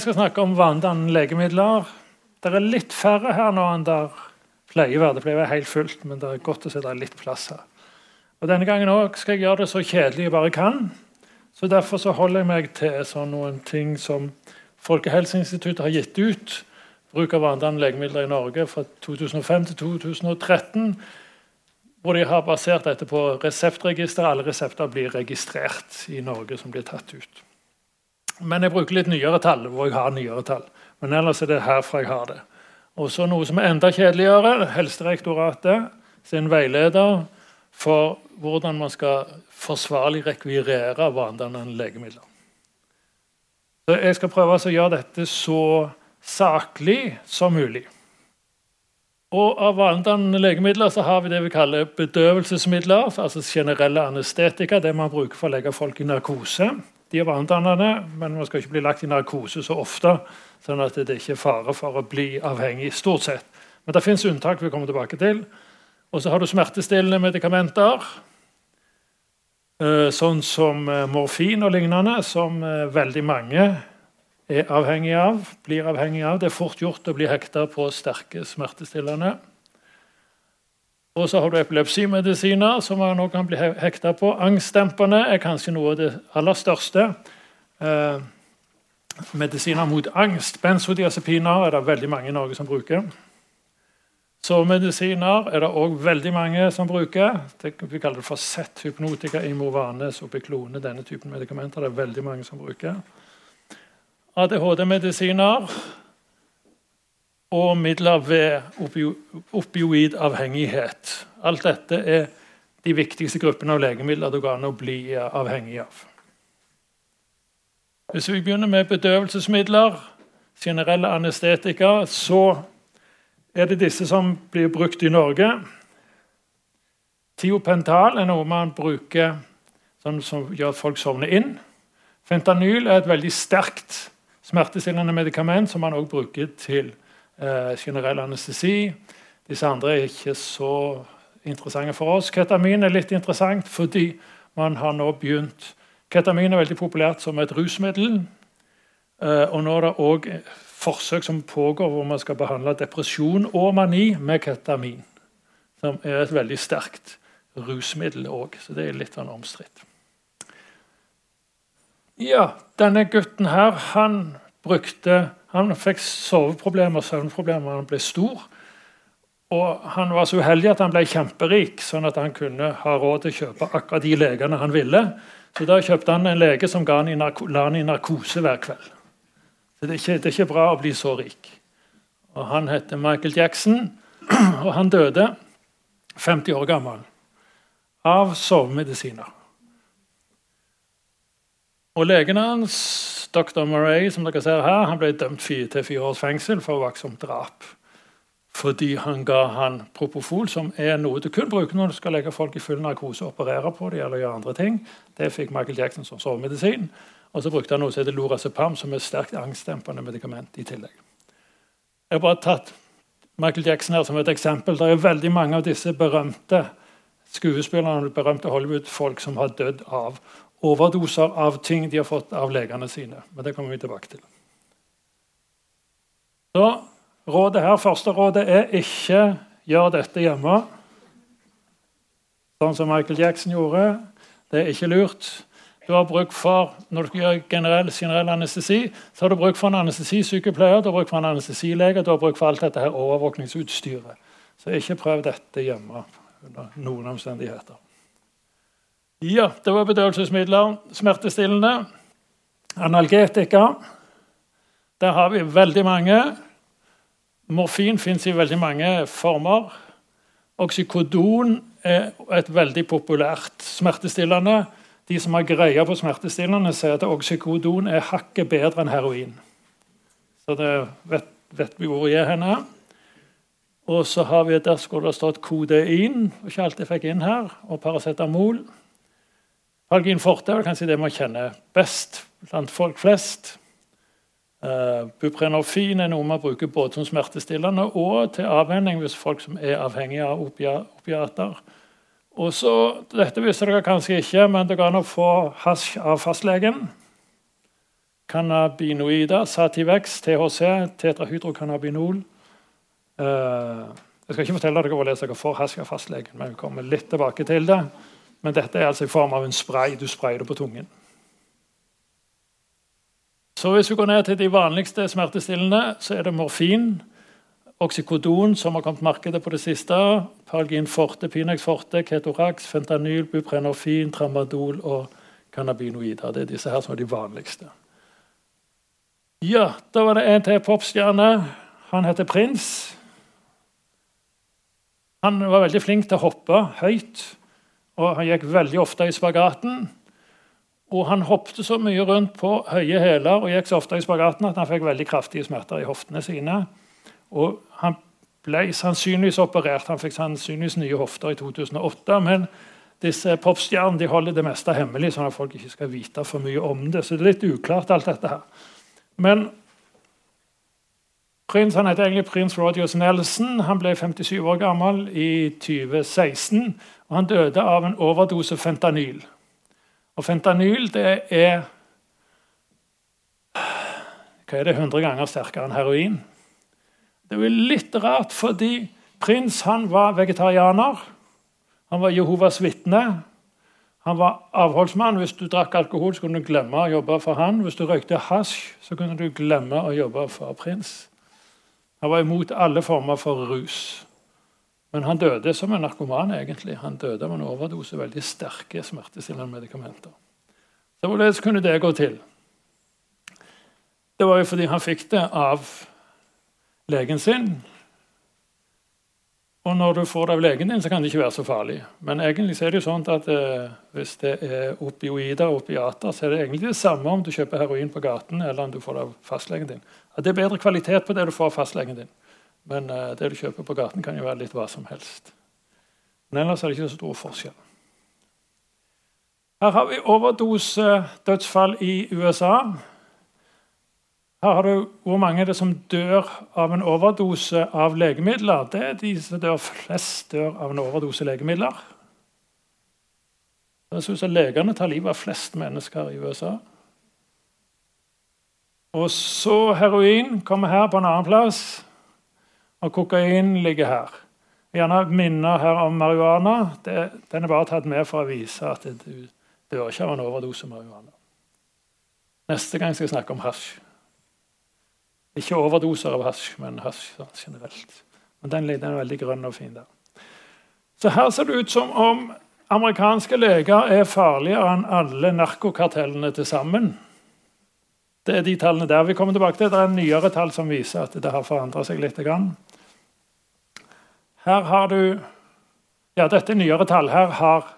Jeg skal snakke om vanedannende legemidler. Det er litt færre her nå enn der pleier å være. Det pleier å være helt fullt, men det er godt å se det er litt plass her. Og Denne gangen også skal jeg gjøre det så kjedelig jeg bare kan. Så Derfor så holder jeg meg til sånn noen ting som Folkehelseinstituttet har gitt ut. Bruk av vanedannende legemidler i Norge fra 2005 til 2013. Hvor de har basert dette på reseptregister. Alle resepter blir registrert i Norge som blir tatt ut. Men jeg bruker litt nyere tall. hvor jeg har nyere tall. Men ellers er det herfra jeg har det. Og så noe som er enda kjedeligere. Helsedirektoratet sin veileder for hvordan man skal forsvarlig rekvirere vanedannende legemidler. Så jeg skal prøve å gjøre dette så saklig som mulig. Og Av vanedannende legemidler så har vi det vi kaller bedøvelsesmidler. altså Generelle anestetika, det man bruker for å legge folk i narkose. De er vanedannende, men man skal ikke bli lagt i narkose så ofte. sånn at det ikke er fare for å bli avhengig, stort sett. Men det fins unntak vi kommer tilbake til. Og så har du smertestillende medikamenter. Eh, sånn som eh, morfin og lignende, som eh, veldig mange er avhengig av, blir avhengig av. Det er fort gjort å bli hekta på sterke smertestillende. Og så har du epilepsimedisiner, som man nå kan bli hekta på. Angstdempende er kanskje noe av det aller største. Eh, medisiner mot angst. Benzodiazepiner er det veldig mange i Norge som bruker. Sovemedisiner er det òg veldig mange som bruker. Det, vi kaller det for Z-hypnotika, Imovanes, Opiklone. Denne typen medikamenter det er veldig mange som bruker. ADHD-medisiner og midler ved opioidavhengighet. Alt dette er de viktigste gruppene av legemidler det går an å bli avhengig av. Hvis vi begynner med bedøvelsesmidler, generelle anestetika, så er det disse som blir brukt i Norge. Tiopental er noe man bruker sånn som gjør at folk sovner inn. Fentanyl er et veldig sterkt smertestillende medikament som man også bruker til eh, generell anestesi. Disse andre er ikke så interessante for oss. Ketamin er litt interessant fordi man har nå begynt Ketamin er veldig populært som et rusmiddel. Eh, og nå er det òg forsøk som pågår hvor man skal behandle depresjon og mani med ketamin. Som er et veldig sterkt rusmiddel òg, så det er litt sånn omstridt. Ja, denne gutten her, han brukte han fikk soveproblemer og søvnproblemer. Han ble stor. Og han var så uheldig at han ble kjemperik, sånn at han kunne ha råd til å kjøpe akkurat de legene han ville. Så Da kjøpte han en lege som ga han i la han i narkose hver kveld. Så det er, ikke, det er, ikke, bra å bli så rik. Og Han heter Michael Jackson, og han døde 50 år gammel av sovemedisiner. Og legene hans Dr. Murray som dere ser her, han ble dømt til fire års fengsel for uaktsomt drap. Fordi han ga han Propofol, som er noe du kun bruker når du skal legge folk i full narkose og operere på dem, eller gjøre andre ting. Det fikk Michael Jackson som sovemedisin. Og så brukte han noe som heter Lorazepam, som er sterkt angstdempende medikament i tillegg. Jeg har bare tatt Michael Jackson her som et eksempel. Det er veldig mange av disse berømte skuespillerne, berømte Hollywood-folk som har dødd av overdoser av ting de har fått av legene sine. Men det kommer vi tilbake til. Så rådet her, Første rådet er ikke gjør dette hjemme. Sånn som Michael Jackson gjorde. Det er ikke lurt. Du har bruk for, Når du gjør generell, generell anestesi, så har du bruk for en anestesisykepleier, du har bruk for en anestesilege, du har bruk for alt dette her overvåkningsutstyret. Så ikke prøv dette hjemme under noen omstendigheter. Ja, det var bedøvelsesmidler. Smertestillende. Analgetika. Der har vi veldig mange. Morfin fins i veldig mange former. Oksykodon er et veldig populært smertestillende. De som har greie på smertestillende, sier at oksykodon er hakket bedre enn heroin. Så det vet, vet vi hvor vi er henne. Og så har vi der skulle det stått kodein, ikke alt jeg fikk inn her, og paracetamol. Algin forte er kanskje det man kjenner best blant folk flest. Uh, buprenorfin er noe man bruker både som smertestillende og til avvenning hvis folk som er avhengige av opiater. Og så, Dette visste dere kanskje ikke, men det går an å få hasj av fastlegen. cannabinoider, Sativex, THC, tetrahydrocannabinol. Uh, jeg skal ikke fortelle dere hvorledes dere får hasj av fastlegen, men vi kommer litt tilbake til det. Men dette er altså i form av en spray. Du sprayer det på tungen. Så Hvis vi går ned til de vanligste smertestillende, så er det morfin, oksykodon, som har kommet markedet på det siste, Paralgin forte, Pinex forte, Ketorax, fentanyl, buprenorfin, tramadol og cannabinoider. Det er disse her som er de vanligste. Ja, Da var det en til popstjerne. Han heter Prins. Han var veldig flink til å hoppe høyt, og han gikk veldig ofte i spagaten. Og han hoppet så mye rundt på høye hæler og gikk så ofte i spagaten at han fikk veldig kraftige smerter i hoftene sine. Og han ble sannsynligvis operert. Han fikk sannsynligvis nye hofter i 2008. Men disse popstjernene de holder det meste hemmelig, sånn at folk ikke skal vite for mye om det. Så det er litt uklart, alt dette her. Men prins, han heter egentlig prins Rogers Nelson. Han ble 57 år gammel i 2016. og Han døde av en overdose fentanyl. Og fentanyl det er hva er det, 100 ganger sterkere enn heroin. Det er jo litt rart, fordi prins han var vegetarianer. Han var Jehovas vitne. Han var avholdsmann. Hvis du drakk alkohol, så kunne du glemme å jobbe for han. Hvis du røykte hasj, så kunne du glemme å jobbe for prins. Han var imot alle former for rus. Men han døde som en narkoman. egentlig. Han døde av en overdose veldig sterke smertestillende medikamenter. Så Hvordan kunne det gå til? Det var jo fordi han fikk det av legen sin. Og når du får det av legen din, så kan det ikke være så farlig. Men egentlig så er det jo sånn at eh, hvis det er opioider og opiater, så er det egentlig det samme om du kjøper heroin på gaten eller om du får det av fastlegen din. At det er bedre kvalitet på det du får av fastlegen din. Men uh, det du kjøper på gaten, kan jo være litt hva som helst. Men ellers er det ikke så stor forskjell. Her har vi overdosedødsfall i USA. Her har du Hvor mange er som dør av en overdose av legemidler? Det er de som dør flest dør av en overdose legemidler. Ut som legene tar livet av flest mennesker i USA. Og så heroin kommer her på en annen plass. Og kokain ligger her. Gjerne minner her om marihuana. Det, den er bare tatt med for å vise at du dør ikke av en overdose marihuana. Neste gang skal jeg snakke om hasj. Ikke overdoser av hasj, men hasj sånn generelt. Men den, den er veldig grønn og fin der. Så her ser det ut som om amerikanske leger er farligere enn alle narkokartellene til sammen. Det er de tallene der vi kommer tilbake til. Det er nyere tall som viser at det har forandra seg litt. Her har du Ja, dette er nyere tall. Her har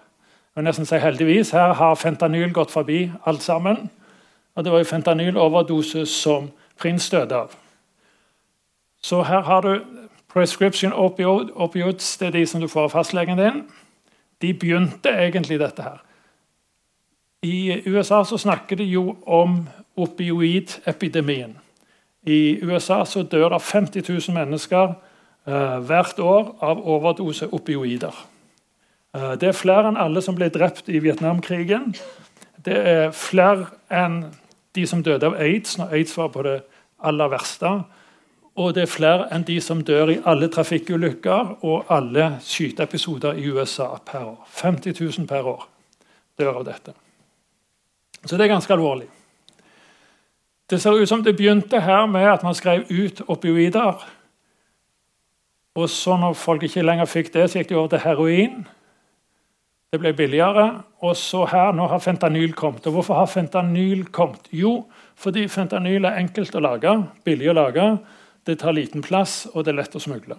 jeg nesten si heldigvis, her har fentanyl gått forbi alt sammen. Og det var jo fentanyloverdose som prins døde av. Så her har du prescription opioids. Det er de som du får av fastlegen din. De begynte egentlig dette her. I USA så snakker de jo om opioidepidemien. I USA så dør det 50 000 mennesker hvert år av overdose opioider. Eh, det er flere enn alle som ble drept i Vietnamkrigen. Det er flere enn de som døde av aids når aids var på det aller verste. Og det er flere enn de som dør i alle trafikkulykker og alle skyteepisoder i USA per år. 50 000 per år dør av dette. Så det er ganske alvorlig. Det ser ut som det begynte her med at man skrev ut opioider og så når folk ikke lenger fikk det, så gikk de over til heroin. Det ble billigere. Og så her, nå har fentanyl kommet. Og hvorfor har fentanyl kommet? Jo, fordi fentanyl er enkelt å lage, billig å lage. Det tar liten plass, og det er lett å smugle.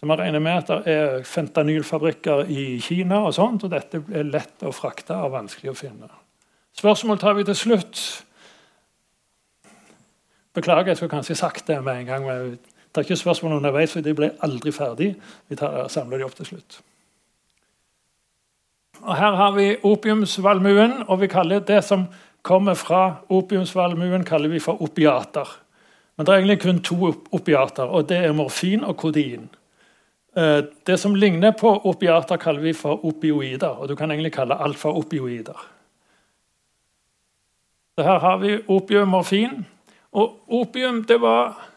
Så man regner med at det er fentanylfabrikker i Kina, og sånt, og dette er lett å frakte og vanskelig å finne. Spørsmål tar vi til slutt. Beklager, jeg skulle kanskje sagt det med en gang. Det er ikke spørsmål underveis, for de ble aldri ferdig. Vi samler de opp til slutt. Og Her har vi opiumsvalmuen, og vi kaller det som kommer fra opiumsvalmuen, kaller vi for opiater. Men det er egentlig kun to opiater, og det er morfin og kodein. Eh, det som ligner på opiater, kaller vi for opioider, og du kan egentlig kalle alt for opioider. Så her har vi opium, morfin. Og opium, det var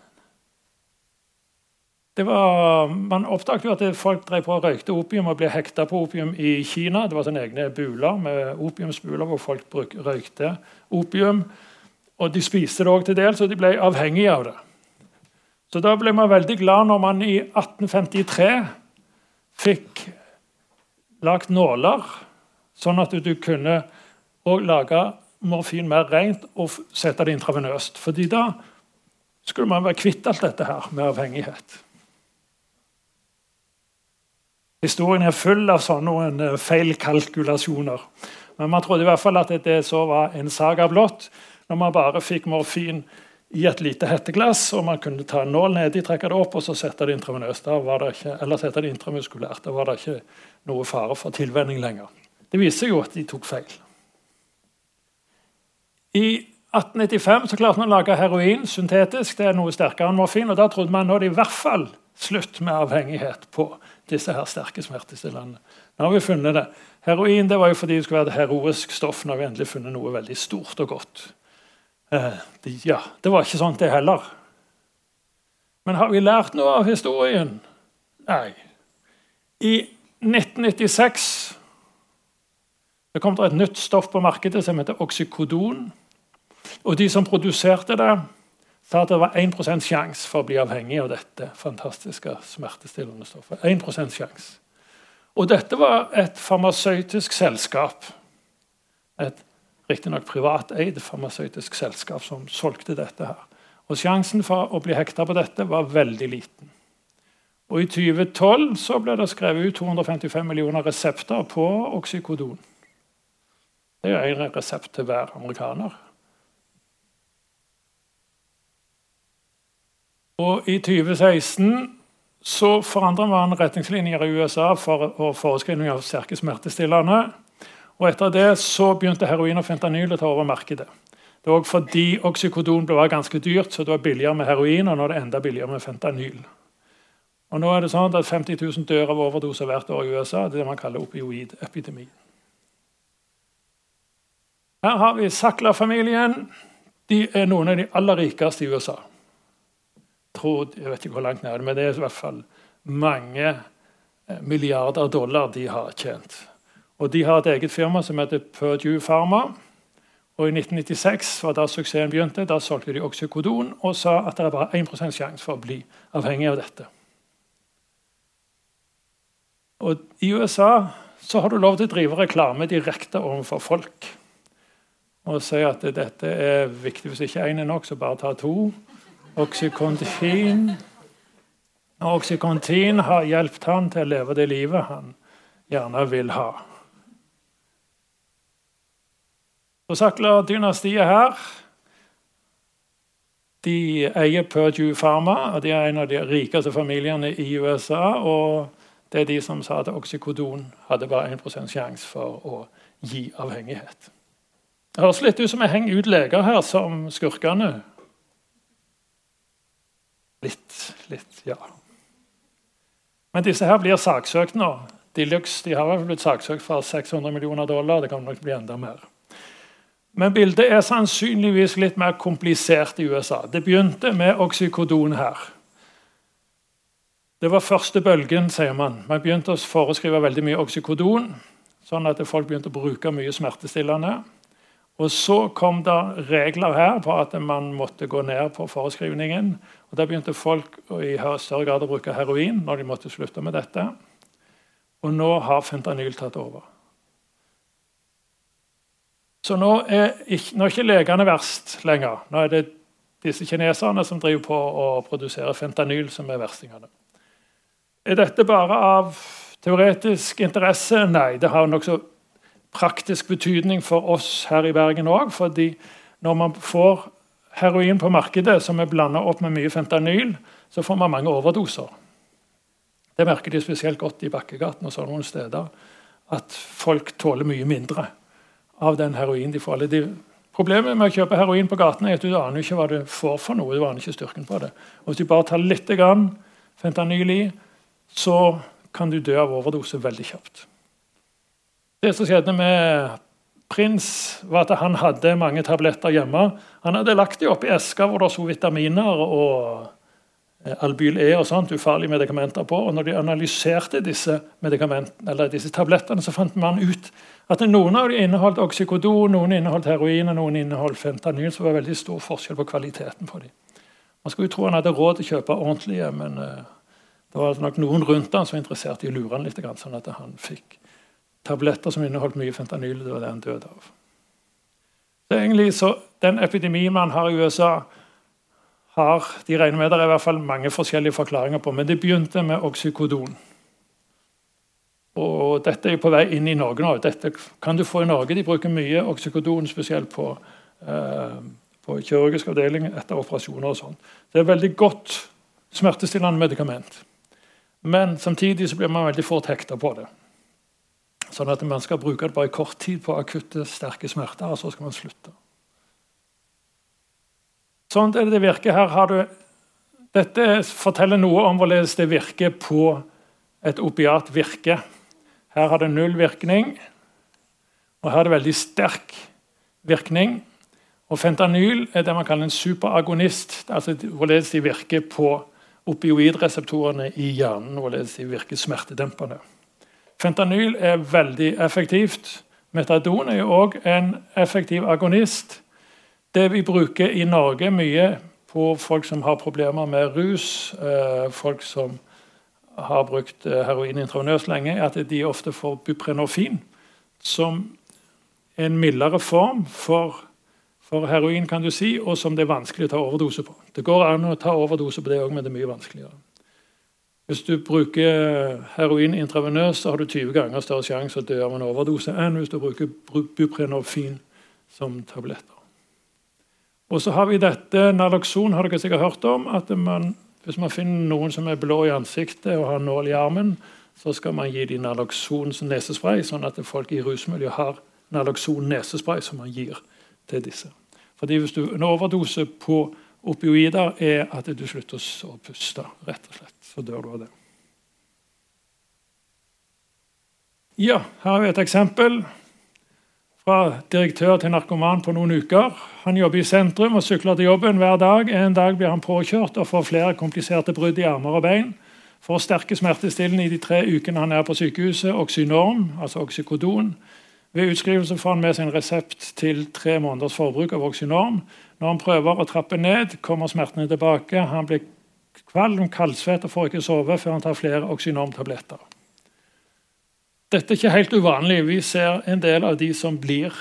var, man oppdaget jo at folk drev på og røykte opium og ble hekta på opium i Kina. Det var sånne egne buler med opiumsbuler hvor folk bruk, røykte opium. Og de spiste det òg til dels, og de ble avhengige av det. Så da ble man veldig glad når man i 1853 fikk lagt nåler, sånn at du kunne lage morfin mer rent og sette det intravenøst. Fordi da skulle man være kvitt alt dette her med avhengighet. Historien er full av sånne eh, feilkalkulasjoner. Men man trodde i hvert fall at det så var en saga blått, når man bare fikk morfin i et lite hetteglass, og man kunne ta en nål nedi, trekke det opp og så sette det intravenøst. Eller sette det intramuskulært. Da var det ikke noe fare for tilvenning lenger. Det viser jo at de tok feil. I 1895 så klarte man å lage heroin syntetisk. Det er noe sterkere enn morfin. og Da trodde man nå i hvert fall slutt med avhengighet på disse her sterke smertestillende. Nå har vi funnet det. Heroin det var jo fordi det skulle være et heroisk stoff. Nå har vi endelig funnet noe veldig stort og godt. Eh, det, ja, det var ikke sånn det heller. Men har vi lært noe av historien? Nei. I 1996 det kom det et nytt stoff på markedet som heter oksykodon. Og de som produserte det, sa at det var 1 sjanse for å bli avhengig av dette fantastiske smertestillende stoffet. 1 sjanse. Og dette var et farmasøytisk selskap. Et riktignok privateid farmasøytisk selskap som solgte dette. her. Og Sjansen for å bli hekta på dette var veldig liten. Og I 2012 så ble det skrevet ut 255 millioner resepter på oksykodon. Det er en resept til hver amerikaner. Og I 2016 så forandra man retningslinjer i USA for forskrivning av sterke smertestillende. Og Etter det så begynte heroin og fentanyl å ta over markedet. Det var også fordi oksykodon ble ganske dyrt, så det var billigere med heroin. og nå er det enda billigere med fentanyl. Og nå er det sånn at 50 000 dør av overdose hvert år i USA. Det er det man kaller opioidepidemi. Her har vi Sackler-familien. De er noen av de aller rikeste i USA tror, Jeg vet ikke hvor langt ned, men det er i hvert fall mange eh, milliarder dollar de har tjent. Og De har et eget firma som heter Purdue Pharma. Og I 1996 var da suksessen begynte. Da solgte de oksykodon og sa at det er bare 1 sjanse for å bli avhengig av dette. Og I USA så har du lov til å drive reklame direkte overfor folk. Og si at dette er viktig. Hvis ikke én er nok, så bare ta to. Oksykontin. Oksykontin har hjulpet han til å leve det livet han gjerne vil ha. Så Sackler-dynastiet her de eier Purdue Pharma. og De er en av de rikeste familiene i USA. og Det er de som sa at oksykodon hadde bare 1 sjanse for å gi avhengighet. Det høres litt ut som jeg henger ut leger her som skurkene. Litt, litt, ja. Men disse her blir saksøkt nå. De, de har blitt saksøkt for 600 millioner dollar. Det kan nok bli enda mer. Men bildet er sannsynligvis litt mer komplisert i USA. Det begynte med oksykodon her. Det var første bølgen, sier man. Man begynte å foreskrive veldig mye oksykodon, sånn at folk begynte å bruke mye smertestillende. Og Så kom det regler her på at man måtte gå ned på foreskrivningen. Og Da begynte folk i større grad å bruke heroin når de måtte slutte med dette. Og nå har fentanyl tatt over. Så nå er ikke, nå er ikke legene verst lenger. Nå er det disse kineserne som driver på å produsere fentanyl, som er verstingene. Er dette bare av teoretisk interesse? Nei, det har nokså praktisk betydning for oss her i Bergen òg. fordi når man får heroin på markedet som er blanda opp med mye fentanyl, så får man mange overdoser. Det merker de spesielt godt i Bakkegaten og sånne steder. At folk tåler mye mindre av den heroinen de får. De, problemet med å kjøpe heroin på gaten er at du aner ikke hva du får for noe. du aner ikke styrken på det. Og Hvis du bare tar litt fentanyl i, så kan du dø av overdose veldig kjapt. Det som skjedde med prins var at han hadde mange tabletter hjemme. Han hadde lagt dem opp i esker hvor det sto vitaminer og eh, Albyl E og sånt, ufarlige medikamenter på. og Når de analyserte disse, disse tablettene, så fant man ut at noen av dem inneholdt oksykodon, noen inneholdt heroin og noen inneholdt fentanyl. Så det var veldig stor forskjell på kvaliteten på dem. Man skulle jo tro han hadde råd til å kjøpe ordentlige, men uh, det var nok noen rundt han som var interessert i å lure han litt, sånn at han fikk tabletter som inneholdt mye fentanyl. Det var det han døde av. Så egentlig så, Den epidemien man har i USA, har, de regner med det er i hvert fall mange forskjellige forklaringer på, men det begynte med oksykodon. Og Dette er på vei inn i Norge nå. Dette kan du få i Norge. De bruker mye oksykodon, spesielt på, eh, på kirurgisk avdeling etter operasjoner. og sånn. Det er veldig godt smertestillende medikament. Men samtidig så blir man veldig fort hekta på det. Sånn at man skal bruke det bare i kort tid på akutte, sterke smerter, og så skal man slutte. Sånn er det det virker. Her har du Dette forteller noe om hvordan det virker på et opiat virke. Her har det null virkning, og her er det veldig sterk virkning. Og Fentanyl er det man kaller en superagonist, altså hvorledes de virker på opioidreseptorene i hjernen. hvorledes de virker smertedempende. Fentanyl er veldig effektivt. Metadon er òg en effektiv agonist. Det vi bruker i Norge mye på folk som har problemer med rus, eh, folk som har brukt eh, heroin intravenøst lenge, er at de ofte får buprenorfin, som en mildere form for, for, heroin, kan du si, og som det er vanskelig å ta overdose på. Det går an å ta overdose på det òg, men det er mye vanskeligere. Hvis du bruker heroin intravenøst, så har du 20 ganger større sjanse å dø av en overdose enn hvis du bruker buprenorfin som tabletter. Og så har vi dette Naloxon har dere sikkert hørt om. at man, Hvis man finner noen som er blå i ansiktet og har nål i armen, så skal man gi dem Naloxon nesespray, sånn at folk i rusmiljøet har Naloxon nesespray som man gir til disse. Fordi hvis du, En overdose på opioider er at du slutter å puste, rett og slett så dør du av det. Ja, her har vi et eksempel fra direktør til narkoman på noen uker. Han jobber i sentrum og sykler til jobben hver dag. En dag blir han påkjørt og får flere kompliserte brudd i armer og bein. Får sterke smertestillende i de tre ukene han er på sykehuset. Oxynorm, altså oksykodon. Ved utskrivelse får han med seg en resept til tre måneders forbruk av Oxynorm. Når han prøver å trappe ned, kommer smertene tilbake. Han blir kvalm, og får ikke sove før han tar flere oksynomtabletter. Dette er ikke helt uvanlig. Vi ser en del av de som blir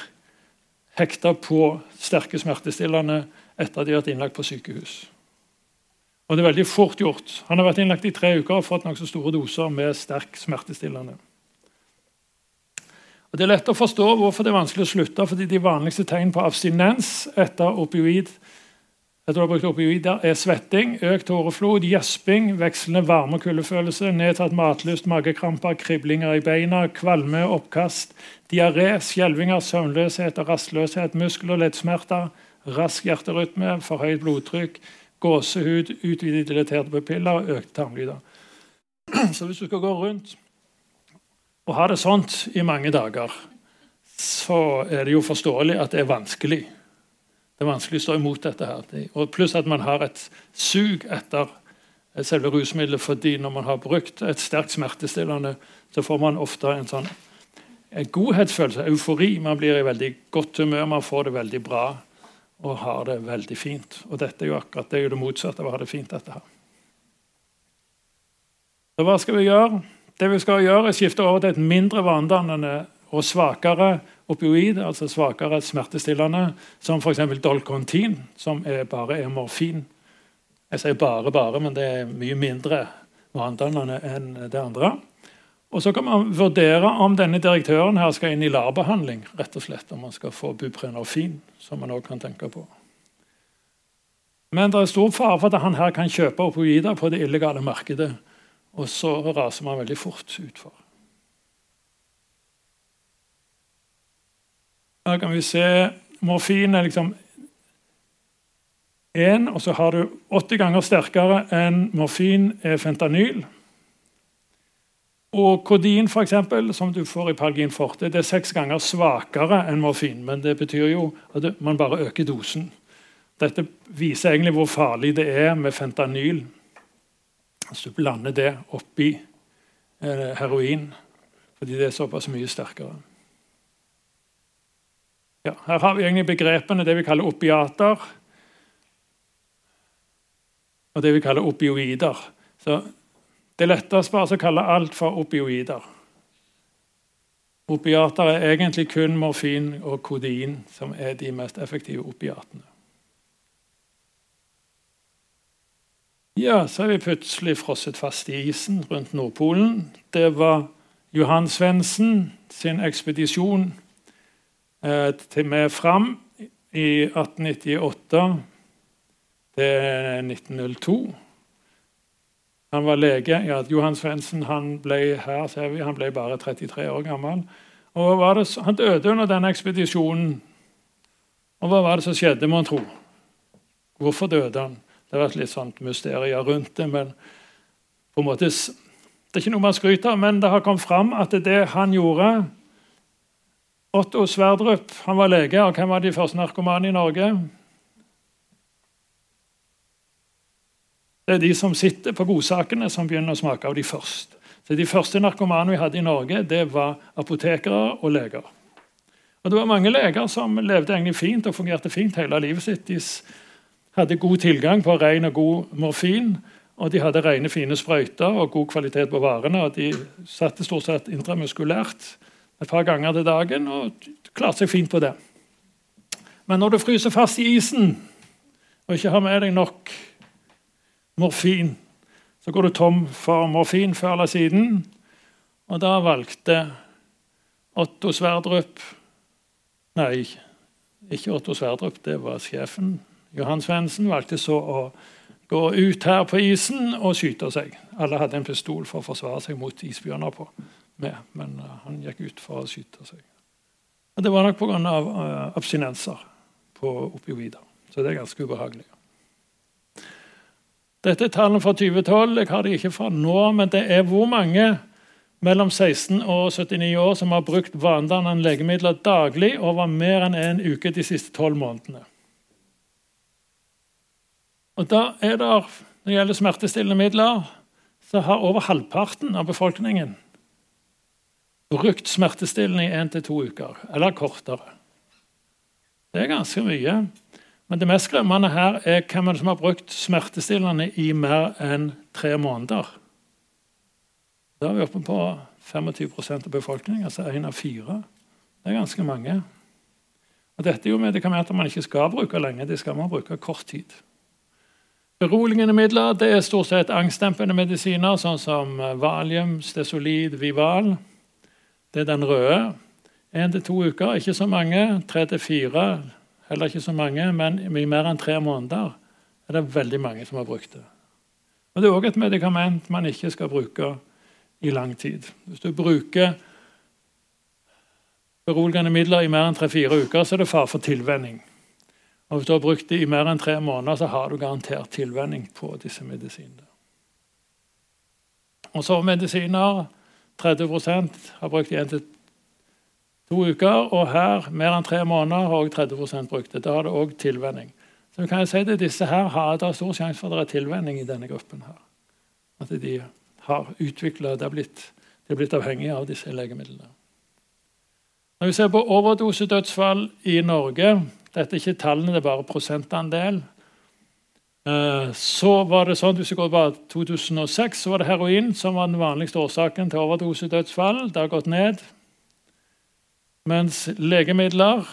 hekta på sterke smertestillende etter at de har vært innlagt på sykehus. Og det er veldig fort gjort. Han har vært innlagt i tre uker og fått nokså store doser med sterk smertestillende. Og Det er lett å forstå hvorfor det er vanskelig å slutte, fordi de vanligste tegn på abstinens etter opioid etter å ha brukt opioider er svetting, økt håreflod, gjesping, vekslende varme- og kuldefølelse, nedtatt matlyst, magekramper, kriblinger i beina, kvalme, oppkast, diaré, skjelvinger, søvnløshet og rastløshet, muskel- og leddsmerter, rask hjerterytme, forhøyet blodtrykk, gåsehud, utvidet dilaterte pupiller og økte tarmlyder. Så hvis du skal gå rundt og ha det sånt i mange dager, så er det jo forståelig at det er vanskelig det er vanskelig å stå imot dette. her. Og Pluss at man har et sug etter selve rusmiddelet. fordi når man har brukt et sterkt smertestillende, så får man ofte en sånn en godhetsfølelse, eufori. Man blir i veldig godt humør, man får det veldig bra og har det veldig fint. Og dette er jo akkurat det, er jo det motsatte av å ha det fint. dette her. Så hva skal vi gjøre? Det vi skal gjøre, er skifte over til et mindre vanedannende og svakere opioid, altså svakere smertestillende, som f.eks. Dolcontin, som er bare er morfin. Jeg sier bare, bare, men det er mye mindre vanedannende enn det andre. Og Så kan man vurdere om denne direktøren her skal inn i LAR-behandling. rett og slett, Om man skal få buprenorfin, som man også kan tenke på. Men det er stor fare for at han her kan kjøpe opioider på det illegale markedet. Og så raser man veldig fort utfor. Her kan vi se morfin er liksom én, og så har du 80 ganger sterkere enn morfin er fentanyl. Og Kodin, for som du får i Palgin forte, det er seks ganger svakere enn morfin. Men det betyr jo at man bare øker dosen. Dette viser egentlig hvor farlig det er med fentanyl. Hvis du blander det oppi eh, heroin, fordi det er såpass mye sterkere. Ja, her har vi egentlig begrepene det vi kaller opiater, og det vi kaller opioider. Så Det er lettest bare å kalle alt for opioider. Opiater er egentlig kun morfin og kodein som er de mest effektive opiatene. Ja, så er vi plutselig frosset fast i isen rundt Nordpolen. Det var Johan Svendsen sin ekspedisjon til med fram i 1898 til 1902. Han var lege. Ja, Johan Svendsen ble her, ser vi, han ble bare 33 år gammel. Og det, Han døde under denne ekspedisjonen. Og hva var det som skjedde, må en tro? Hvorfor døde han? Det har vært litt sånt mysterier rundt det. men på en måte, Det er ikke noe man skryter av, men det har kommet fram at det han gjorde Otto Sverdrup han var lege, og hvem var de første narkomane i Norge? Det er de som sitter på godsakene, som begynner å smake av de først. Så De første narkomane vi hadde i Norge, det var apotekere og leger. Og Det var mange leger som levde egentlig fint og fungerte fint hele livet sitt. De hadde god tilgang på ren og god morfin, og de hadde rene, fine sprøyter og god kvalitet på varene. og De satte stort sett intramuskulært et par ganger til dagen og klarte seg fint på det. Men når du fryser fast i isen og ikke har med deg nok morfin, så går du tom for morfin før eller siden. Og da valgte Otto Sverdrup Nei, ikke Otto Sverdrup, det var sjefen. Johan Svendsen valgte så å gå ut her på isen og skyte seg. Alle hadde en pistol for å forsvare seg mot isbjørner på med, men uh, han gikk ut for å skyte seg. Det var nok pga. Uh, abstinenser på opioider. Så det er ganske ubehagelig. Dette er tallene fra 2012. Jeg har det ikke fra nå, men det er hvor mange mellom 16 og 79 år som har brukt vanedannende legemidler daglig over mer enn en uke de siste tolv månedene. Og da er det, Når det gjelder smertestillende midler, så har over halvparten av befolkningen brukt smertestillende i én til to uker, eller kortere. Det er ganske mye. Men det mest skremmende her er hvem som har brukt smertestillende i mer enn tre måneder. Da er vi oppe på 25% av befolkningen, altså én av fire. Det er ganske mange. Og Dette er jo medikamenter man ikke skal bruke lenge. De skal man bruke kort tid. Beroligende midler det er stort sett angstdempende medisiner, sånn som Valium, Stesolid, Vival. Det er den røde. Én til to uker, ikke så mange. Tre til fire, heller ikke så mange. Men i mer enn tre måneder er det veldig mange som har brukt det. Og Det er òg et medikament man ikke skal bruke i lang tid. Hvis du bruker beroligende midler i mer enn tre-fire uker, så er det fare for tilvenning. Og Hvis du har brukt det i mer enn tre måneder, så har du garantert tilvenning på disse medisinene. Og så medisiner 30% har brukt én til to uker. Og her, mer enn tre måneder, har også 30% brukt det. Da har det òg tilvenning. Så kan si at disse her har det stor sjanse for at det er tilvenning i denne gruppen. her. At de har utvikla De er blitt avhengige av disse legemidlene. Når vi ser på overdosedødsfall i Norge Dette er ikke tallene, det er bare prosentandel. Eh, så var det sånn, Hvis det bare 2006, så var det heroin som var den vanligste årsaken til overdosedødsfall. Det har gått ned. Mens legemidler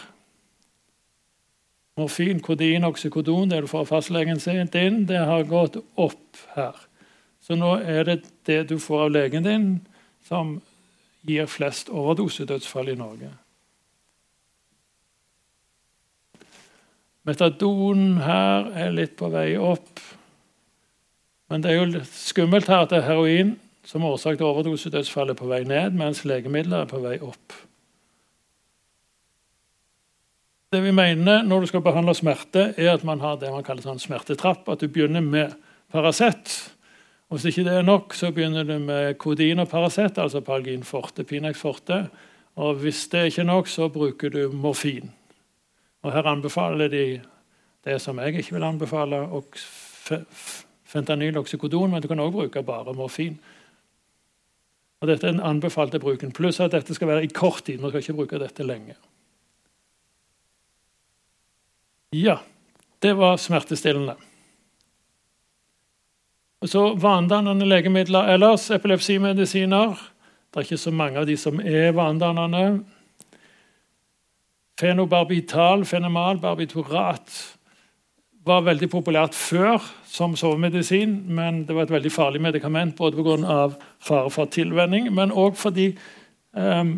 Morfin, kodin, oksykodon, det du får av fastlegen sin, din, det har gått opp her. Så nå er det det du får av legen din, som gir flest overdosedødsfall i Norge. Metadon her er litt på vei opp. Men det er jo skummelt her at det er heroin som årsak til overdosedødsfall er på vei ned, mens legemidler er på vei opp. Det vi mener når du skal behandle smerte, er at man har det man kaller sånn smertetrapp. At du begynner med Paracet. Hvis ikke det er nok, så begynner du med kodin og Paracet, altså Palgin forte, Pinex forte. Og hvis det ikke er nok, så bruker du morfin. Og Her anbefaler de det som jeg ikke vil anbefale, fentanyl oksykodon, men du kan også bruke bare morfin. Og Dette er den anbefalte bruken. Pluss at dette skal være i kort tid. Man skal ikke bruke dette lenge. Ja, det var smertestillende. Og så Vanedannende legemidler ellers, epilepsimedisiner. Det er ikke så mange av de som er vanedannende. Fenobarbital, fenomal, barbiturat var veldig populært før som sovemedisin, men det var et veldig farlig medikament både pga. fare for tilvenning, men òg fordi um,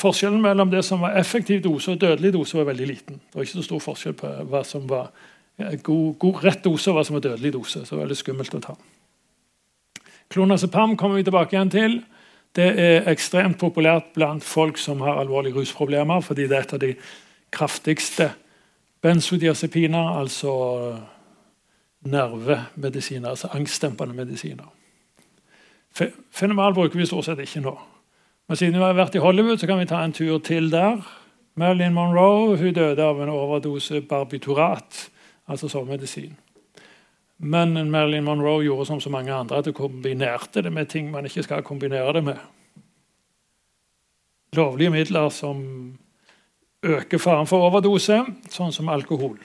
forskjellen mellom det som var effektiv dose og dødelig dose, var veldig liten. Det var ikke så stor forskjell på hva som var god, god rett dose og hva som var dødelig dose. så det var veldig skummelt å ta. Klonazepam kommer vi tilbake igjen til. Det er ekstremt populært blant folk som har alvorlige rusproblemer, fordi det er et av de kraftigste benzodiazepiner, altså nervemedisiner, altså angstdempende medisiner. Fenomal bruker vi stort sett ikke nå. Men siden vi har vært i Hollywood, så kan vi ta en tur til der. Marilyn Monroe hun døde av en overdose barbiturat, altså sovemedisin. Men Marilyn Monroe gjorde som så mange andre, at hun kombinerte det med ting man ikke skal kombinere det med. Lovlige midler som øker faren for overdose, sånn som alkohol.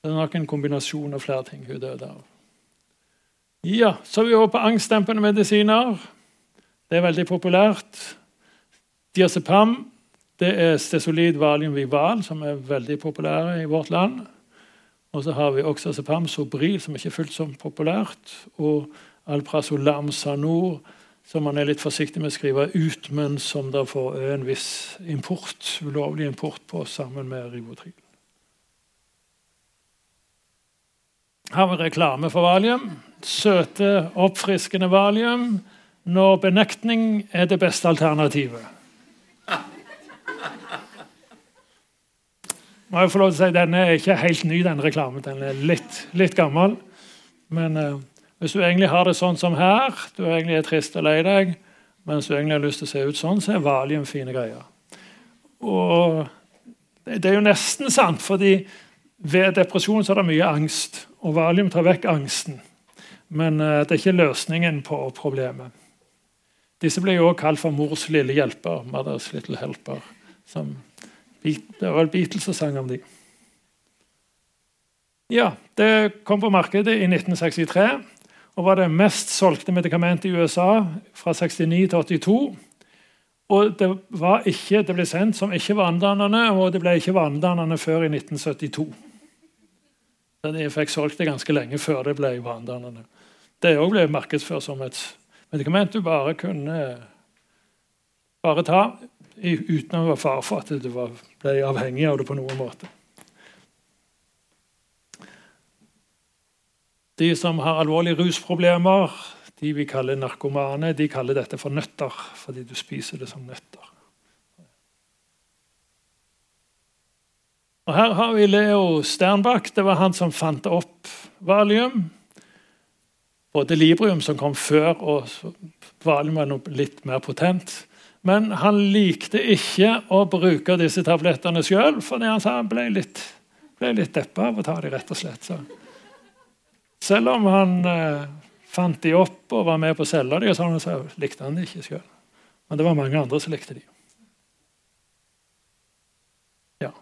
Det er nok en kombinasjon av flere ting hun døde av. Ja, Så vi over på angstdempende medisiner. Det er veldig populært. Diazepam det er stesolid valium vival, som er veldig populære i vårt land. Og så har vi oxazepam sobril, som ikke er fullt så populært. Og alprazolam sanor, som man er litt forsiktig med å skrive ut, men som da får en viss import, ulovlig import på sammen med Rivotril. Her har vi reklame for valium. Søte, oppfriskende valium når benektning er det beste alternativet. Må jeg få lov til å si, Denne er ikke helt ny, denne reklamen. Den er litt, litt gammel. Men eh, hvis du egentlig har det sånn som her, du egentlig er trist og lei deg, mens du egentlig har lyst til å se ut sånn, så er valium fine greier. Og det, er jo nesten sant, fordi ved depresjon så er det mye angst. Og valium tar vekk angsten. Men eh, det er ikke løsningen på problemet. Disse ble jo også kalt for mors lille hjelper. Mother's little helper. Som, det var vel Beatles som sang om dem. Ja, Det kom på markedet i 1963 og var det mest solgte medikamentet i USA fra 69 til 82. Og det, ikke, det ble sendt som ikke vanedannende, og det ble ikke vanedannende før i 1972. Så de fikk solgt det ganske lenge før det ble vanedannende. Det òg ble markedsført som et medikament du bare kunne bare ta uten å være fare for at du ble avhengig av det på noen måte. De som har alvorlige rusproblemer, de vi kaller narkomane, de kaller dette for nøtter fordi du spiser det som nøtter. Og Her har vi Leo Sternbach. Det var han som fant opp valium både Librium, som kom før, og Valium var litt mer potent. Men han likte ikke å bruke disse tablettene sjøl, fordi han sa han ble litt, ble litt deppa av å ta dem, rett og slett. Så. Selv om han eh, fant de opp og var med på å selge dem, sånn, så likte han de ikke sjøl. Men det var mange andre som likte de. Ja.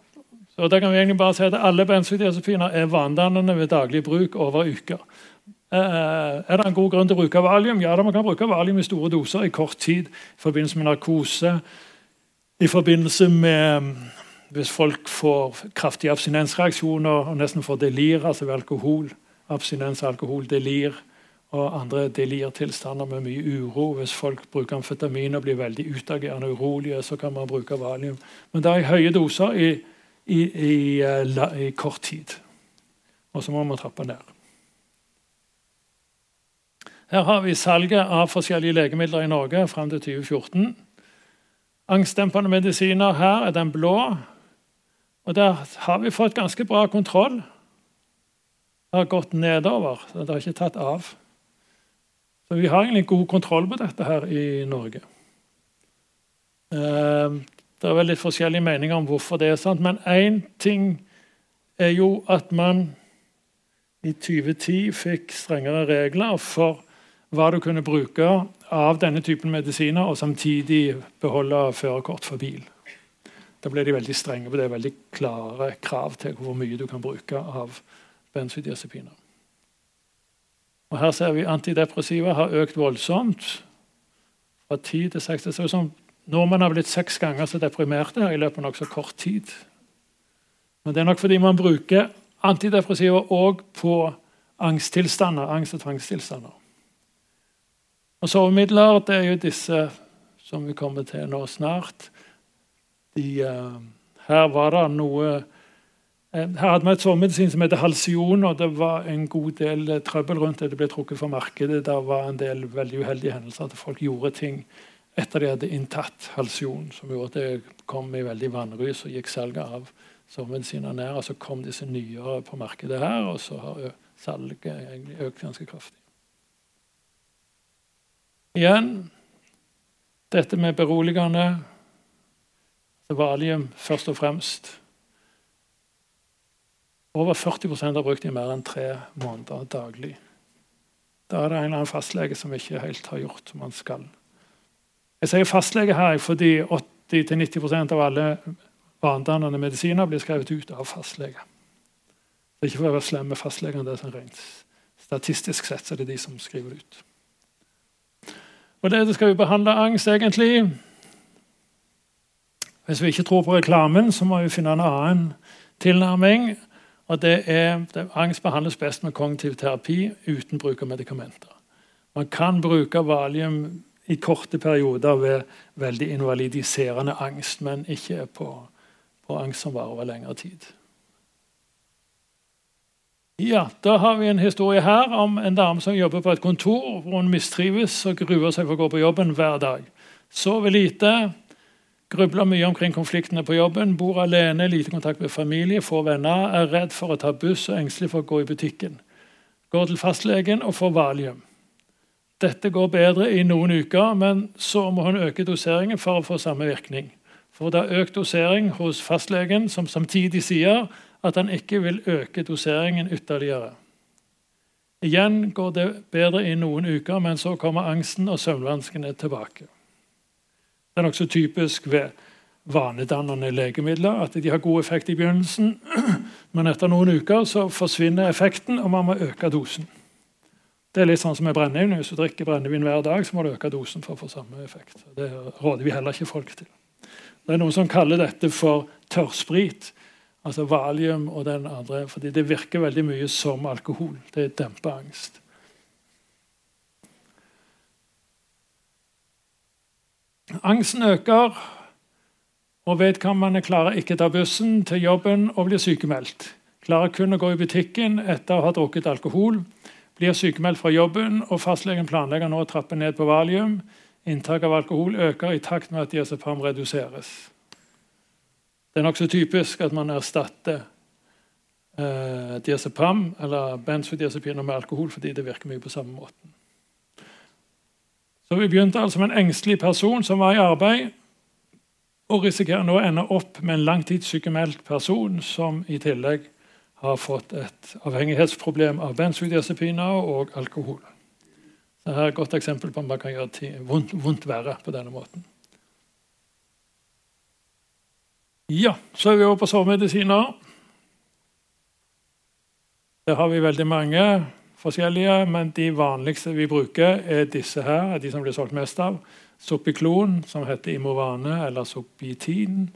Så da kan vi egentlig bare si at Alle benzodiazepiner er vanedannende ved daglig bruk over uker. Eh, er det en god grunn til å bruke valium? Ja, man kan bruke valium i store doser i kort tid. I forbindelse med narkose, i forbindelse med mm, hvis folk får kraftige abstinensreaksjoner og nesten får delir, altså ved alkohol. Abstinens, alkohol, delir og andre delirtilstander med mye uro. Hvis folk bruker amfetamin og blir veldig utagerende og urolige, så kan man bruke valium. Men det er i høye doser i, i, i, eh, i kort tid. Og så må man trappe ned. Her har vi salget av forskjellige legemidler i Norge fram til 2014. Angstdempende medisiner her er den blå. Og Der har vi fått ganske bra kontroll. Det har gått nedover, så det har ikke tatt av. Så vi har egentlig god kontroll på dette her i Norge. Eh, det er vel litt forskjellige meninger om hvorfor det er sant, men én ting er jo at man i 2010 fikk strengere regler for hva du kunne bruke av denne typen medisiner, og samtidig beholde førerkort for bil. Da ble de veldig strenge på det. Veldig klare krav til hvor mye du kan bruke av benzodiazepiner. Og Her ser vi antidepressiva har økt voldsomt. Fra 10 til 60. Så som Nordmenn har blitt seks ganger så deprimerte her i løpet av nokså kort tid. Men det er nok fordi man bruker antidepressiva òg på angsttilstander, angst- og tvangstilstander. Og Sovemidler det er jo disse som vi kommer til nå snart. De, uh, her var det noe her hadde vi et sovemedisin som heter Halsion, og det var en god del eh, trøbbel rundt det. Det ble trukket fra markedet. Det var en del veldig uheldige hendelser. At folk gjorde ting etter de hadde inntatt Halsion, som gjorde at det kom i veldig vannrus og gikk salget av sovemedisiner ned. Og så kom disse nyere på markedet her, og så har salget egentlig økt ganske kraftig. Igjen dette med beroligende Valium først og fremst over 40% har brukt det i mer enn tre måneder daglig. Da er det en eller annen fastlege som ikke helt har gjort som han skal. Jeg sier fastlege her fordi 80-90% av alle vanedannende medisiner blir skrevet ut av fastlege. Det er ikke for å være slem med fastlegene, det er sånn statistisk sett så er det de som skriver det ut. Og det skal vi behandle angst, egentlig. Hvis vi ikke tror på reklamen, så må vi finne en annen tilnærming. Og det er, det, Angst behandles best med kognitiv terapi uten bruk av medikamenter. Man kan bruke valium i korte perioder ved veldig invalidiserende angst, men ikke på, på angst som varer over lengre tid. Ja, Da har vi en historie her om en dame som jobber på et kontor hvor hun mistrives og gruer seg for å gå på jobben hver dag. Sover lite, Grubler mye omkring konfliktene på jobben, bor alene, lite kontakt med familie, få venner, er redd for å ta buss og engstelig for å gå i butikken. Går til fastlegen og får valium. Dette går bedre i noen uker, men så må hun øke doseringen for å få samme virkning. For det er økt dosering hos fastlegen, som samtidig sier at han ikke vil øke doseringen ytterligere. Igjen går det bedre i noen uker, men så kommer angsten og søvnvanskene tilbake. Det er nokså typisk ved vanedannende legemidler at de har god effekt i begynnelsen, men etter noen uker så forsvinner effekten, og man må øke dosen. Det er litt sånn som med brennevin. Hvis du drikker brennevin hver dag, så må du øke dosen for å få samme effekt. Det råder vi heller ikke folk til. Det er noen som kaller dette for tørrsprit. Altså valium og den andre, fordi det virker veldig mye som alkohol. Det demper angst. Angsten øker, og vedkommende klarer ikke ta bussen til jobben og blir sykemeldt. Klarer kun å gå i butikken etter å ha drukket alkohol. Blir sykemeldt fra jobben, og fastlegen planlegger nå å trappe ned på valium. Inntak av alkohol øker i takt med at diazepam reduseres. Det er nokså typisk at man erstatter eh, diazepam eller benzodiazepiner med alkohol fordi det virker mye på samme måten. Så vi begynte altså med en engstelig person som var i arbeid, og risikerer nå å ende opp med en langtidssykemeldt person som i tillegg har fått et avhengighetsproblem av benzodiazepiner og alkohol. Så her er et godt eksempel på at man kan gjøre vondt, vondt verre på denne måten. Ja, så er vi over på sovemedisiner. Der har vi veldig mange forskjellige, men de vanligste vi bruker, er disse her. er de som blir solgt mest av. Sopiklon, som heter Imovane, eller Sopitin.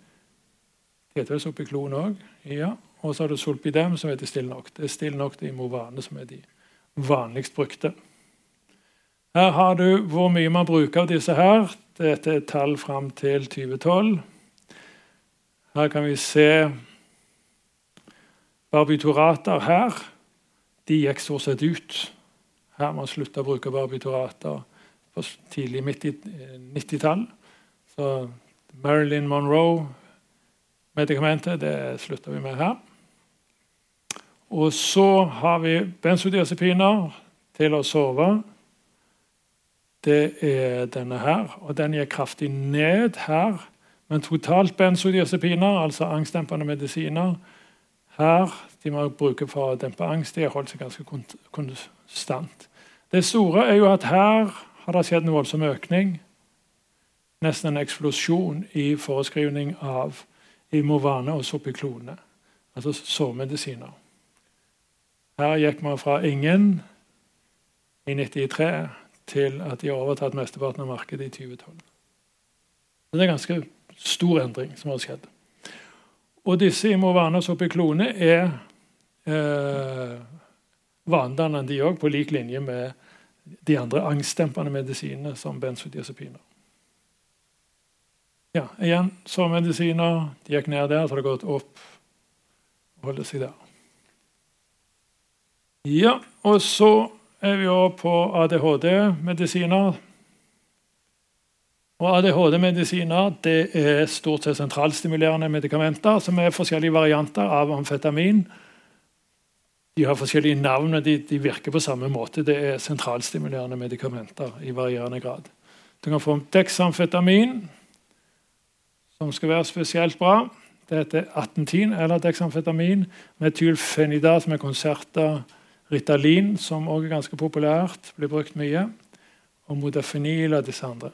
Det heter vel Sopiklon òg. Ja. Og så har du Solpidem, som heter Stilnoct. Det er Stilnoct og Imovane som er de vanligst brukte. Her har du hvor mye man bruker av disse her. Dette er tall fram til 2012. Her kan vi se barbiturater her de gikk stort sett ut. Her man slutta å bruke barbiturater på tidlig 90-tall. Så Marilyn Monroe-medikamentet det slutta vi med her. Og så har vi benzodiazepiner til å sove. det er denne her. Og den gikk kraftig ned her. Men totalt benzodiazepiner, altså angstdempende medisiner, her de må bruke for å dempe angst, de har holdt seg ganske konstant. Det store er jo at her har det skjedd en voldsom økning. Nesten en eksplosjon i foreskrivning av Imovane og Sopiklone, altså sårmedisiner. Her gikk man fra ingen i 93 til at de har overtatt mesteparten av markedet i 2012. Det er ganske stor endring som har skjedd. Og disse imovanas oppe i klone er eh, vanedannende, de òg, på lik linje med de andre angstdempende medisinene som benzodiazepiner. Ja, igjen sårmedisiner. De gikk ned der, så har det gått opp holder seg der. Ja, og så er vi også på ADHD-medisiner. Og ADHD-medisiner det er stort sett sentralstimulerende medikamenter som er forskjellige varianter av amfetamin. De har forskjellige navn, men de, de, virker på samme måte. Det er sentralstimulerende medikamenter i varierende grad. Du kan få dexamfetamin, som skal være spesielt bra. Det heter 1810 eller dexamfetamin. Metylfenida, som er konserter. Ritalin, som også er ganske populært, blir brukt mye. Og modafinil og disse andre.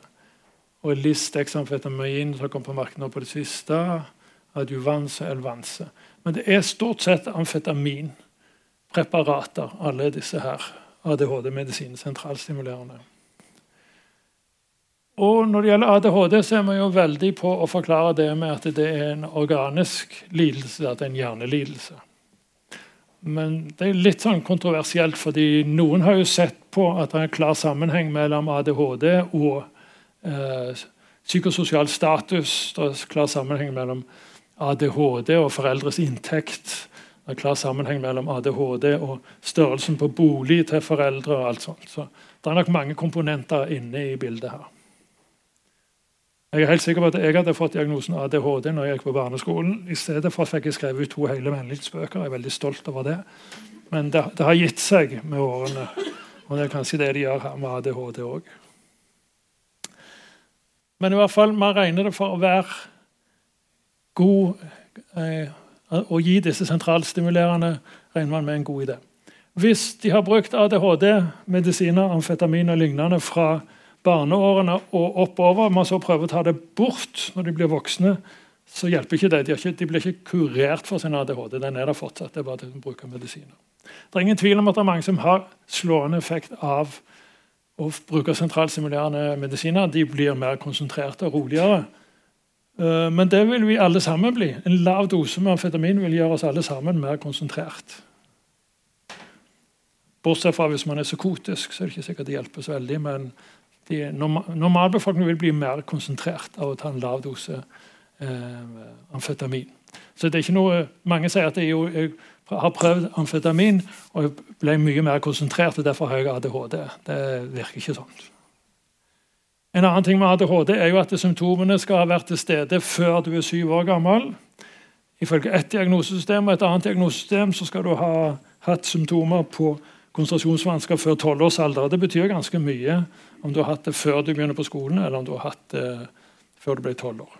Og Listexamfetamin, som kom på markedet på det siste. Adjuvanse elvanse. Men det er stort sett amfetamin preparater, alle disse her. ADHD-medisin, sentralstimulerende. Og Når det gjelder ADHD, så er man jo veldig på å forklare det med at det er en organisk lidelse, at det er en hjernelidelse. Men det er litt sånn kontroversielt, fordi noen har jo sett på at det er en klar sammenheng mellom ADHD og psykososial status. Det er klar sammenheng mellom ADHD og foreldres inntekt. Det er klar sammenheng mellom ADHD og størrelsen på bolig til foreldre. og alt sånt. Så Det er nok mange komponenter inne i bildet her. Jeg er helt sikker på at jeg hadde fått diagnosen ADHD når jeg gikk på barneskolen. I stedet for fikk jeg skrevet ut to hele vennlighetsbøker. Jeg er veldig stolt over det. Men det, det, har gitt seg med årene. Og det er kanskje det de gjør her med ADHD òg. Men i hvert fall, man regner det for å være god eh, å gi disse sentralstimulerende regner man med en god idé. Hvis de har brukt ADHD-medisiner, amfetamin og lignende fra barneårene og oppover, man så prøver å ta det bort når de blir voksne, så hjelper ikke det. De, ikke, de blir ikke kurert for sin ADHD. Den er der fortsatt. det er bare til de bruker medisiner. Det er ingen tvil om at det er mange som har slående effekt av å bruker sentralstimulerende medisiner. De blir mer konsentrerte og roligere. Eh, men det vil vi alle sammen bli. En lav dose med amfetamin vil gjøre oss alle sammen mer konsentrert. Bortsett fra hvis man er psykotisk, så er det ikke sikkert det hjelper så veldig. Men normalbefolkningen vil bli mer konsentrert av å ta en lav dose eh, amfetamin. Så det er ikke noe, Mange sier at det er jeg har prøvd amfetamin og ble mye mer konsentrert, og derfor har jeg ADHD. Det virker ikke sånn. En annen ting med ADHD er jo at symptomene skal ha vært til stede før du er syv år gammel. Ifølge ett diagnosesystem og et annet diagnosesystem så skal du ha hatt symptomer på konsentrasjonsvansker før tolvårsalder. Det betyr ganske mye om du har hatt det før du begynner på skolen, eller om du har hatt det før du ble tolv år.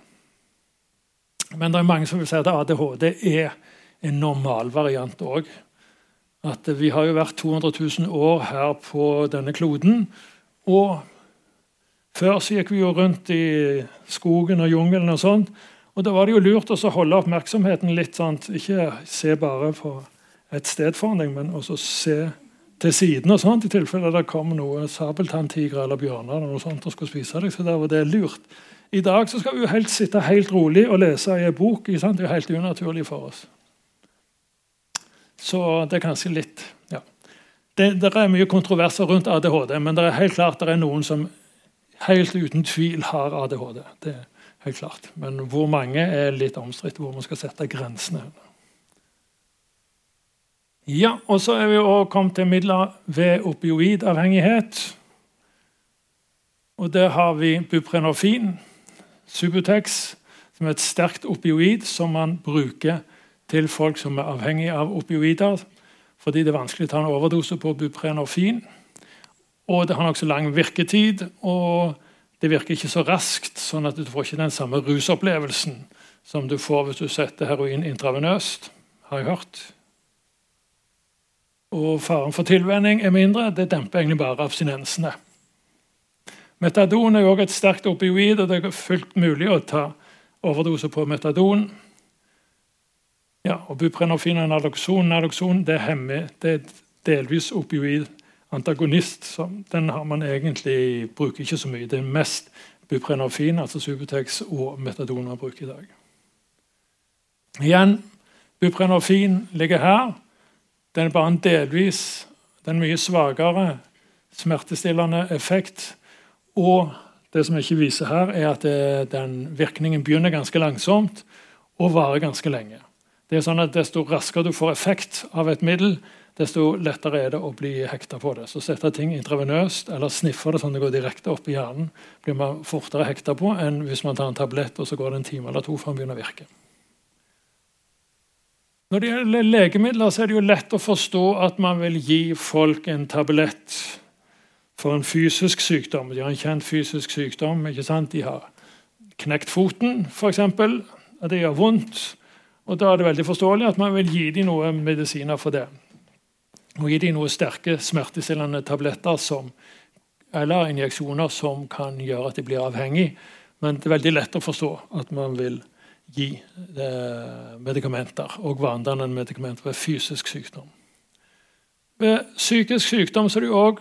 Men det er mange som vil si at ADHD er en normalvariant òg. At vi har jo vært 200 000 år her på denne kloden. Og før så gikk vi jo rundt i skogen og jungelen. og sånt, og Da var det jo lurt å holde oppmerksomheten litt sånn, Ikke se bare på et sted foran deg, men også se til siden og sånt, i tilfelle det kom noe sabeltanntigre eller bjørner eller noe sånt og skulle spise deg. så der var det lurt. I dag så skal vi jo helst sitte helt rolig og lese i en bok. Det er jo helt unaturlig for oss. Så det er kanskje litt ja. Det, det er mye kontroverser rundt ADHD, men det er helt klart det er noen som helt uten tvil har ADHD. Det er helt klart. Men hvor mange er litt omstridt, hvor man skal sette grensene. Ja, og så er vi også kommet til midler ved opioidavhengighet. Og Der har vi buprenorfin, Subutex, som er et sterkt opioid som man bruker til folk som er avhengige av opioider, fordi det er vanskelig å ta en overdose på buprenorfin. Og det har nokså lang virketid. Og det virker ikke så raskt, sånn at du får ikke den samme rusopplevelsen som du får hvis du setter heroin intravenøst, har jeg hørt. Og faren for tilvenning er mindre. Det demper egentlig bare abstinensene. Metadon er også et sterkt opioid, og det er fullt mulig å ta overdose på metadon. Ja, og Buprenorfin og naloxon, naloxon det, hemmer, det er delvis opioid antagonist. Så den har man egentlig bruker ikke så mye. Det er mest buprenorfin, altså Subutex, og metadon man bruker i dag. Igjen, buprenorfin ligger her. Den er bare en delvis den mye svakere smertestillende effekt og det som jeg ikke viser her, er at det, den virkningen begynner ganske langsomt og varer ganske lenge. Det er sånn at Desto raskere du får effekt av et middel, desto lettere er det å bli hekta på det. Så sette ting intravenøst eller sniffe det sånn det går direkte opp i hjernen, blir man fortere hekta på enn hvis man tar en tablett og så går det en time eller to før den begynner å virke. Når det gjelder legemidler, så er det jo lett å forstå at man vil gi folk en tablett for en fysisk sykdom. De har en kjent fysisk sykdom. ikke sant? De har knekt foten, f.eks. Det gjør vondt. Og Da er det veldig forståelig at man vil gi dem noe medisiner for det. Og gi dem noe sterke smertestillende tabletter som, eller injeksjoner som kan gjøre at de blir avhengig. Men det er veldig lett å forstå at man vil gi eh, medikamenter og vanedannende medikamenter ved fysisk sykdom. Ved psykisk sykdom er det òg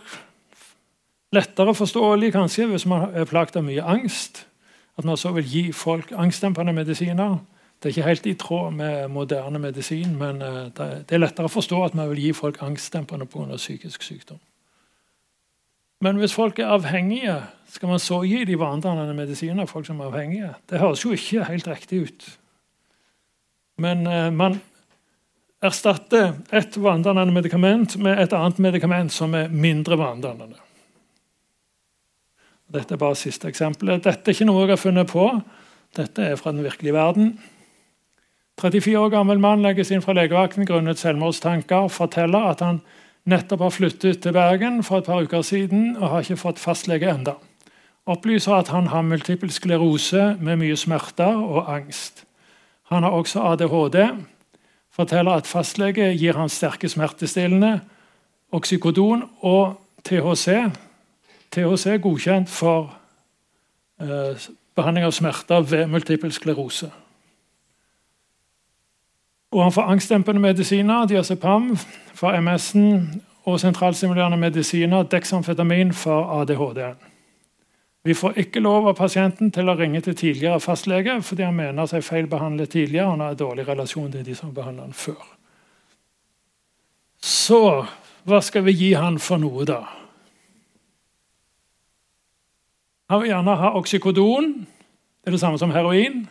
lettere forståelig kanskje hvis man er plaget av mye angst. At man så vil gi folk angstdempende medisiner. Det er ikke helt i tråd med moderne medisin, men eh, det er lettere å forstå at man vil gi folk angstdempende pga. psykisk sykdom. Men hvis folk er avhengige, skal man så gi de vandrende medisiner? folk som er avhengige? Det høres jo ikke helt riktig ut. Men uh, man erstatter et vandrende medikament med et annet medikament som er mindre vandrende. Dette er bare siste eksempelet. Dette er ikke noe jeg har funnet på. Dette er fra den virkelige verden. 34 år gammel mann legges inn fra legevakten grunnet selvmordstanker. Forteller at han nettopp har flyttet til Bergen for et par uker siden og har ikke fått fastlege enda. Opplyser at han har multiple sklerose med mye smerter og angst. Han har også ADHD. Forteller at fastlege gir han sterke smertestillende, oksykodon og THC, THC er godkjent for eh, behandling av smerter ved multiple sklerose. Og han får angstdempende medisiner, diazepam for MS-en og sentralstimulerende medisiner, dexamfetamin for ADHD-en. Vi får ikke lov av pasienten til å ringe til tidligere fastlege fordi han mener seg feilbehandlet tidligere. Han har en dårlig relasjon til de som behandler han før. Så hva skal vi gi han for noe, da? Han vil gjerne ha oksykodon. Det er det samme som heroin.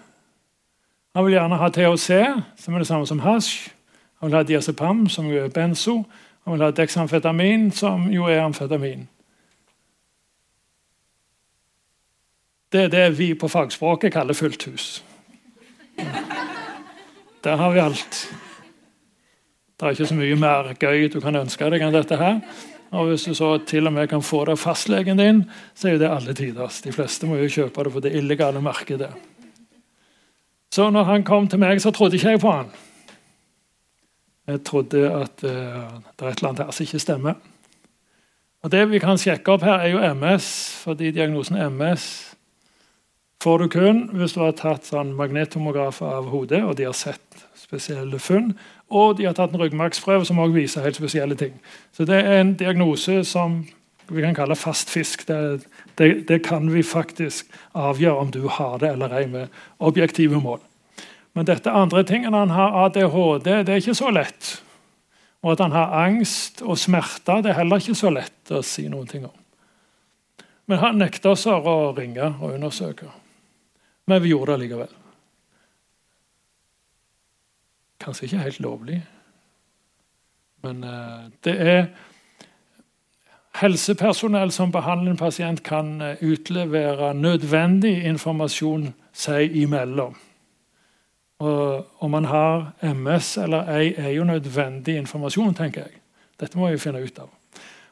Han vil gjerne ha THC, som er det samme som hasj. Han vil ha diazepam, som er benzo. Han vil ha dexamfetamin, som jo er amfetamin. Det er det vi på fagspråket kaller fullt hus. Der har vi alt. Det er ikke så mye mer gøy du kan ønske deg enn dette her. Og Hvis du så til og med kan få det av fastlegen din, så er jo det alle tiders. De fleste må jo kjøpe det på det illegale markedet. Så når han kom til meg, så trodde ikke jeg på han. Jeg trodde at uh, det er et eller annet her som ikke stemmer. Og Det vi kan sjekke opp her, er jo MS, fordi diagnosen MS får du kun hvis du har tatt sånn magnetomograf av hodet, og de har sett spesielle funn. Og de har tatt en ryggmargsprøve som også viser helt spesielle ting. Så det er en diagnose som vi kan kalle fast fisk. Det, det, det kan vi faktisk avgjøre om du har det eller ei, med objektive mål. Men dette andre tingene, han har ADHD, det er ikke så lett. Og at han har angst og smerter, det er heller ikke så lett å si noen ting om. Men han nekta oss å ringe og undersøke. Men vi gjorde det likevel. Kanskje ikke helt lovlig, men uh, det er Helsepersonell som behandler en pasient, kan uh, utlevere nødvendig informasjon seg imellom. Og Om man har MS eller ei, er jo nødvendig informasjon, tenker jeg. Dette må vi finne ut av.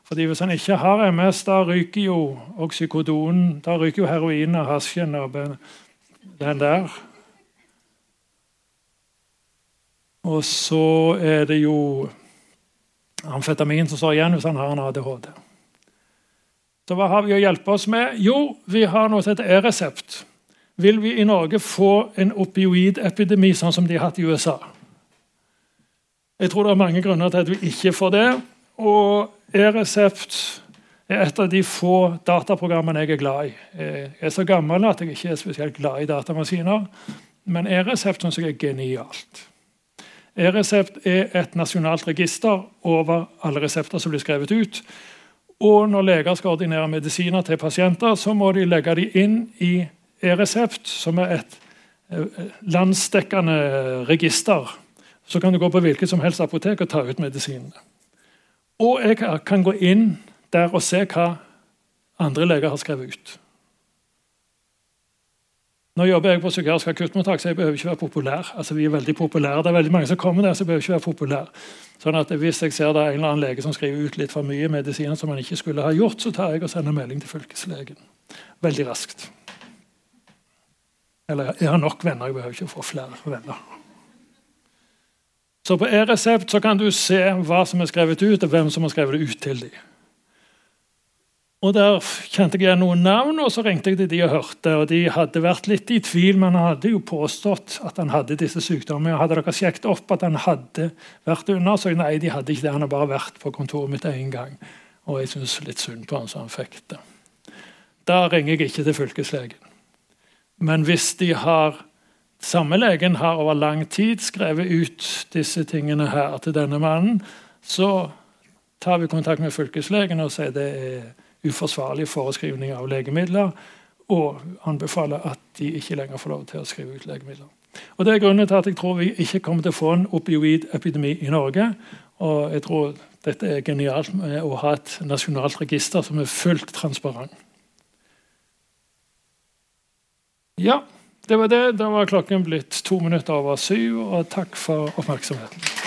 Fordi Hvis han ikke har MS, da ryker jo oksykodonen, da ryker jo heroinen og hasjen og den der. Og så er det jo amfetamin som står igjen hvis han har en ADHD. Så hva har vi å hjelpe oss med? Jo, vi har noe som heter E-resept. Vil vi i Norge få en opioidepidemi sånn som de har hatt i USA? Jeg tror det er mange grunner til at vi ikke får det. Og E-resept er et av de få dataprogrammene jeg er glad i. Jeg er så gammel at jeg ikke er spesielt glad i datamaskiner, men E-resept syns jeg er genialt. E-resept er et nasjonalt register over alle resepter som blir skrevet ut. Og når leger skal ordinere medisiner til pasienter, så må de legge dem inn i e-resept, som er et eh, landsdekkende register. Så kan du gå på hvilket som helst apotek og ta ut medisinene. Og jeg kan gå inn der og se hva andre leger har skrevet ut. Nå jobber jeg på psykiatrisk akuttmottak, så jeg behøver ikke være populær. Altså, vi er veldig populære. Det er veldig mange som kommer der, så jeg behøver ikke være populær. Sånn at Hvis jeg ser det er en eller annen lege som skriver ut litt for mye medisiner som han ikke skulle ha gjort, så tar jeg og sender melding til fylkeslegen. Veldig raskt. Eller jeg har nok venner, jeg behøver ikke få flere venner. Så På e-resept så kan du se hva som er skrevet ut, og hvem som har skrevet det ut til dem. Og Der kjente jeg igjen noen navn, og så ringte jeg til de og hørte. og De hadde vært litt i tvil, men han hadde jo påstått at han hadde disse sykdommene. Hadde dere sjekket opp at han hadde vært under? Så nei, de hadde ikke det. Han har bare vært på kontoret mitt én gang. Og jeg syns litt synd på han, så han fikk det. Da ringer jeg ikke til fylkeslegen. Men hvis de har samme legen har over lang tid skrevet ut disse tingene her til denne mannen, så tar vi kontakt med fylkeslegen og sier det er uforsvarlig foreskrivning av legemidler, og anbefaler at de ikke lenger får lov til å skrive ut legemidler. Og Det er grunnen til at jeg tror vi ikke kommer til å få en opioidepidemi i Norge. Og jeg tror dette er genialt med å ha et nasjonalt register som er fullt transparent. Ja, det var det. Da var klokken blitt to minutter over syv, og takk for oppmerksomheten.